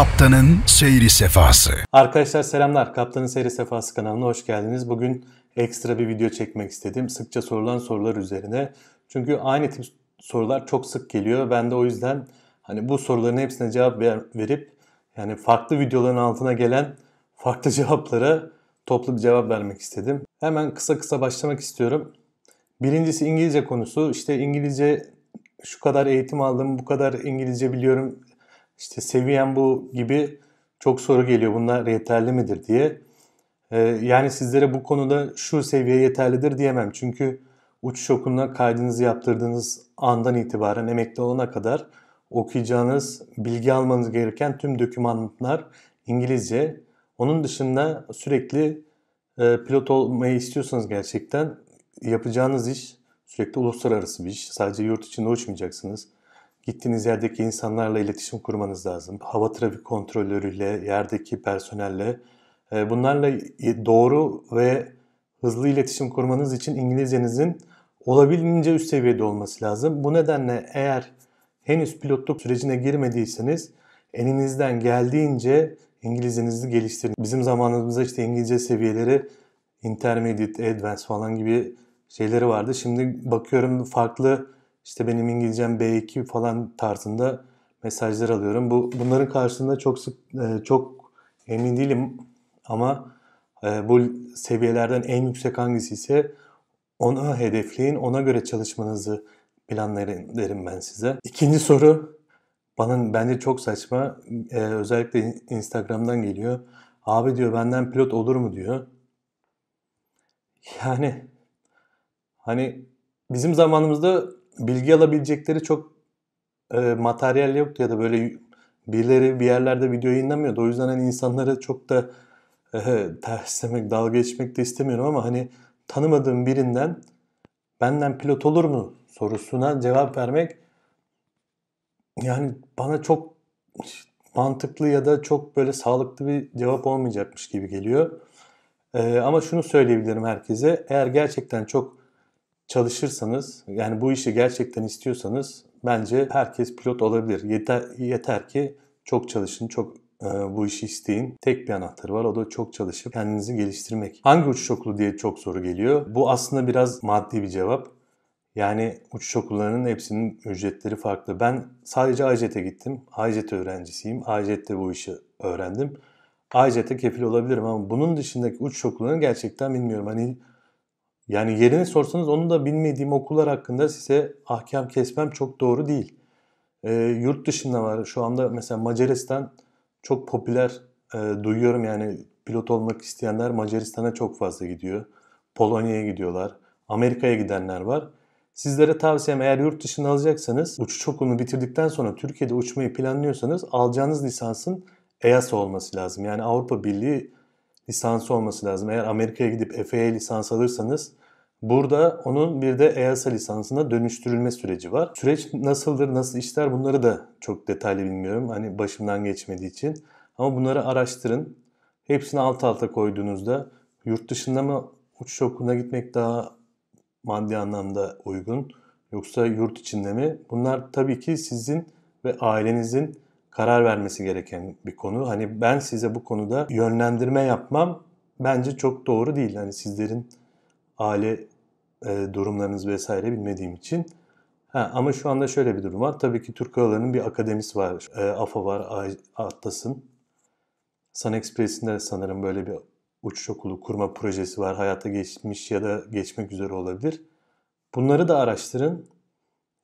Kaptanın Seyri Sefası. Arkadaşlar selamlar. Kaptanın Seyri Sefası kanalına hoş geldiniz. Bugün ekstra bir video çekmek istedim. Sıkça sorulan sorular üzerine. Çünkü aynı tip sorular çok sık geliyor. Ben de o yüzden hani bu soruların hepsine cevap ver, verip yani farklı videoların altına gelen farklı cevaplara toplu bir cevap vermek istedim. Hemen kısa kısa başlamak istiyorum. Birincisi İngilizce konusu. İşte İngilizce şu kadar eğitim aldım, bu kadar İngilizce biliyorum, işte seviyem bu gibi çok soru geliyor. Bunlar yeterli midir diye. Ee, yani sizlere bu konuda şu seviye yeterlidir diyemem. Çünkü uçuş okuluna kaydınızı yaptırdığınız andan itibaren emekli olana kadar okuyacağınız, bilgi almanız gereken tüm dokümanlar İngilizce. Onun dışında sürekli e, pilot olmayı istiyorsanız gerçekten yapacağınız iş sürekli uluslararası bir iş. Sadece yurt içinde uçmayacaksınız. Gittiğiniz yerdeki insanlarla iletişim kurmanız lazım. Hava trafik kontrolörüyle, yerdeki personelle. E, bunlarla doğru ve hızlı iletişim kurmanız için İngilizcenizin olabildiğince üst seviyede olması lazım. Bu nedenle eğer henüz pilotluk sürecine girmediyseniz elinizden geldiğince İngilizcenizi geliştirin. Bizim zamanımızda işte İngilizce seviyeleri intermediate, advanced falan gibi şeyleri vardı. Şimdi bakıyorum farklı işte benim İngilizcem B2 falan tarzında mesajlar alıyorum. Bu bunların karşısında çok sık e, çok emin değilim ama e, bu seviyelerden en yüksek hangisi ise ona hedefleyin, ona göre çalışmanızı planlayın derim ben size. İkinci soru bana bence çok saçma. Ee, özellikle Instagram'dan geliyor. Abi diyor benden pilot olur mu diyor. Yani hani bizim zamanımızda bilgi alabilecekleri çok e, materyal yoktu ya da böyle birileri bir yerlerde video yayınlamıyordu. O yüzden hani insanlara çok da e, terslemek, dalga geçmek de istemiyorum ama hani tanımadığım birinden benden pilot olur mu sorusuna cevap vermek yani bana çok mantıklı ya da çok böyle sağlıklı bir cevap olmayacakmış gibi geliyor. Ee, ama şunu söyleyebilirim herkese. Eğer gerçekten çok çalışırsanız, yani bu işi gerçekten istiyorsanız bence herkes pilot olabilir. Yeter, yeter ki çok çalışın, çok e, bu işi isteyin. Tek bir anahtarı var o da çok çalışıp kendinizi geliştirmek. Hangi uçuş okulu diye çok soru geliyor. Bu aslında biraz maddi bir cevap. Yani uçuş okullarının hepsinin ücretleri farklı. Ben sadece AJET'e gittim. AJET öğrencisiyim. AJET'te bu işi öğrendim. AJET'e kefil olabilirim ama bunun dışındaki uçuş okullarını gerçekten bilmiyorum. Hani yani yerini sorsanız onu da bilmediğim okullar hakkında size ahkam kesmem çok doğru değil. E, yurt dışında var. Şu anda mesela Macaristan çok popüler. E, duyuyorum yani pilot olmak isteyenler Macaristan'a çok fazla gidiyor. Polonya'ya gidiyorlar. Amerika'ya gidenler var. Sizlere tavsiyem eğer yurt dışına alacaksanız uçuş okulunu bitirdikten sonra Türkiye'de uçmayı planlıyorsanız alacağınız lisansın EASA olması lazım. Yani Avrupa Birliği lisansı olması lazım. Eğer Amerika'ya gidip FAA lisans alırsanız burada onun bir de EASA lisansına dönüştürülme süreci var. Süreç nasıldır, nasıl işler bunları da çok detaylı bilmiyorum. Hani başımdan geçmediği için. Ama bunları araştırın. Hepsini alt alta koyduğunuzda yurt dışında mı uçuş okuluna gitmek daha maddi anlamda uygun yoksa yurt içinde mi? Bunlar tabii ki sizin ve ailenizin karar vermesi gereken bir konu. Hani ben size bu konuda yönlendirme yapmam bence çok doğru değil. Hani sizlerin aile e, durumlarınız vesaire bilmediğim için. Ha, ama şu anda şöyle bir durum var. Tabii ki Türk Havaları'nın bir akademisi var. E, AFA var, Atlas'ın. Sun Express'in de sanırım böyle bir uçuş okulu kurma projesi var. Hayata geçmiş ya da geçmek üzere olabilir. Bunları da araştırın.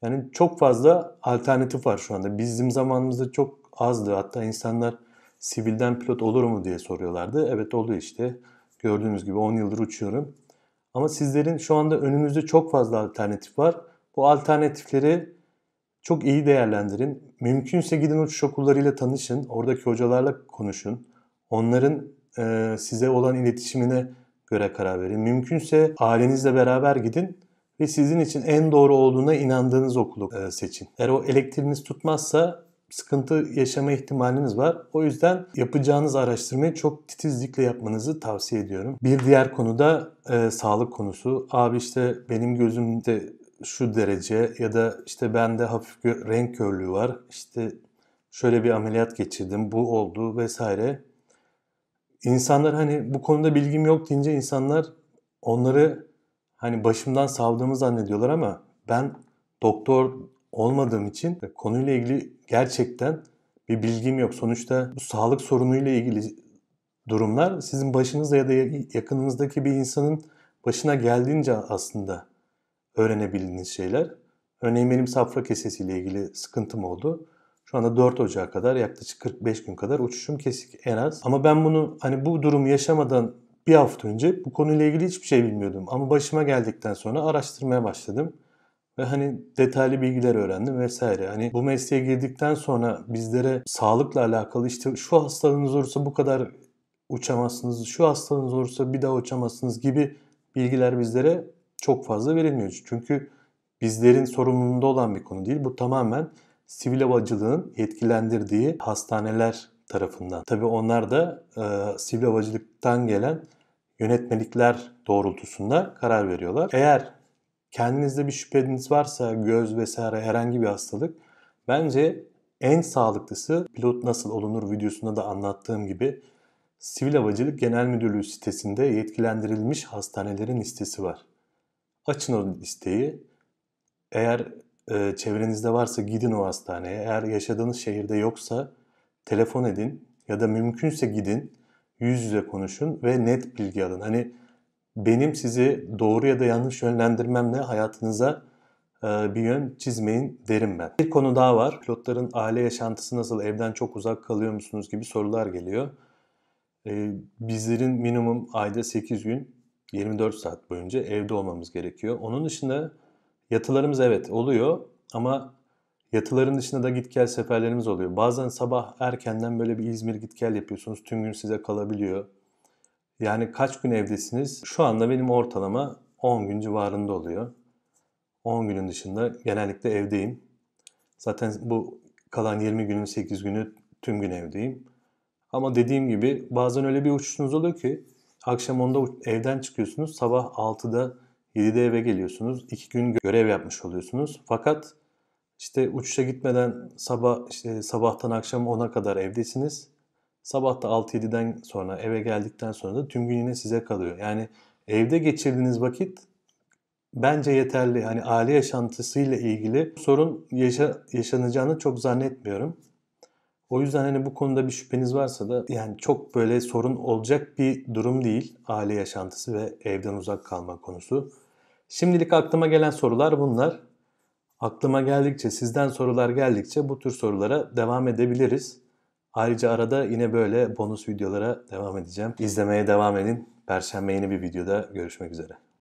Yani çok fazla alternatif var şu anda. Bizim zamanımızda çok azdı. Hatta insanlar sivilden pilot olur mu diye soruyorlardı. Evet oluyor işte. Gördüğünüz gibi 10 yıldır uçuyorum. Ama sizlerin şu anda önünüzde çok fazla alternatif var. Bu alternatifleri çok iyi değerlendirin. Mümkünse gidin uçuş okullarıyla tanışın. Oradaki hocalarla konuşun. Onların e, size olan iletişimine göre karar verin. Mümkünse ailenizle beraber gidin ve sizin için en doğru olduğuna inandığınız okulu e, seçin. Eğer o elektriğiniz tutmazsa sıkıntı yaşama ihtimaliniz var. O yüzden yapacağınız araştırmayı çok titizlikle yapmanızı tavsiye ediyorum. Bir diğer konu da e, sağlık konusu. Abi işte benim gözümde şu derece ya da işte bende hafif renk körlüğü var. İşte şöyle bir ameliyat geçirdim, bu oldu vesaire. İnsanlar hani bu konuda bilgim yok deyince insanlar onları hani başımdan savdığımı zannediyorlar ama ben doktor olmadığım için konuyla ilgili gerçekten bir bilgim yok. Sonuçta bu sağlık sorunuyla ilgili durumlar sizin başınızda ya da yakınınızdaki bir insanın başına geldiğince aslında öğrenebildiğiniz şeyler. Örneğin benim safra kesesiyle ilgili sıkıntım oldu. Şu anda 4 Ocağı kadar yaklaşık 45 gün kadar uçuşum kesik en az. Ama ben bunu hani bu durumu yaşamadan bir hafta önce bu konuyla ilgili hiçbir şey bilmiyordum. Ama başıma geldikten sonra araştırmaya başladım. Ve hani detaylı bilgiler öğrendim vesaire. Hani bu mesleğe girdikten sonra bizlere sağlıkla alakalı işte şu hastalığınız olursa bu kadar uçamazsınız, şu hastalığınız olursa bir daha uçamazsınız gibi bilgiler bizlere çok fazla verilmiyor. Çünkü bizlerin sorumluluğunda olan bir konu değil. Bu tamamen sivil havacılığın yetkilendirdiği hastaneler tarafından. Tabii onlar da e, sivil havacılıktan gelen yönetmelikler doğrultusunda karar veriyorlar. Eğer kendinizde bir şüpheniz varsa göz vesaire herhangi bir hastalık bence en sağlıklısı pilot nasıl olunur videosunda da anlattığım gibi Sivil Havacılık Genel Müdürlüğü sitesinde yetkilendirilmiş hastanelerin listesi var. Açın o listeyi. Eğer e, çevrenizde varsa gidin o hastaneye. Eğer yaşadığınız şehirde yoksa telefon edin ya da mümkünse gidin. Yüz yüze konuşun ve net bilgi alın. Hani benim sizi doğru ya da yanlış yönlendirmemle hayatınıza e, bir yön çizmeyin derim ben. Bir konu daha var. Pilotların aile yaşantısı nasıl, evden çok uzak kalıyor musunuz gibi sorular geliyor. E, bizlerin minimum ayda 8 gün 24 saat boyunca evde olmamız gerekiyor. Onun dışında yatılarımız evet oluyor ama yatıların dışında da git gel seferlerimiz oluyor. Bazen sabah erkenden böyle bir İzmir git gel yapıyorsunuz. Tüm gün size kalabiliyor. Yani kaç gün evdesiniz? Şu anda benim ortalama 10 gün civarında oluyor. 10 günün dışında genellikle evdeyim. Zaten bu kalan 20 günün 8 günü tüm gün evdeyim. Ama dediğim gibi bazen öyle bir uçuşunuz oluyor ki akşam 10'da evden çıkıyorsunuz. Sabah 6'da 7'de eve geliyorsunuz. 2 gün görev yapmış oluyorsunuz. Fakat işte uçuşa gitmeden sabah işte sabahtan akşam 10'a kadar evdesiniz. Sabah da 6-7'den sonra eve geldikten sonra da tüm gün yine size kalıyor. Yani evde geçirdiğiniz vakit bence yeterli. Hani aile yaşantısıyla ilgili sorun yaşa, yaşanacağını çok zannetmiyorum. O yüzden hani bu konuda bir şüpheniz varsa da yani çok böyle sorun olacak bir durum değil aile yaşantısı ve evden uzak kalma konusu. Şimdilik aklıma gelen sorular bunlar. Aklıma geldikçe, sizden sorular geldikçe bu tür sorulara devam edebiliriz. Ayrıca arada yine böyle bonus videolara devam edeceğim. İzlemeye devam edin. Perşembe yeni bir videoda görüşmek üzere.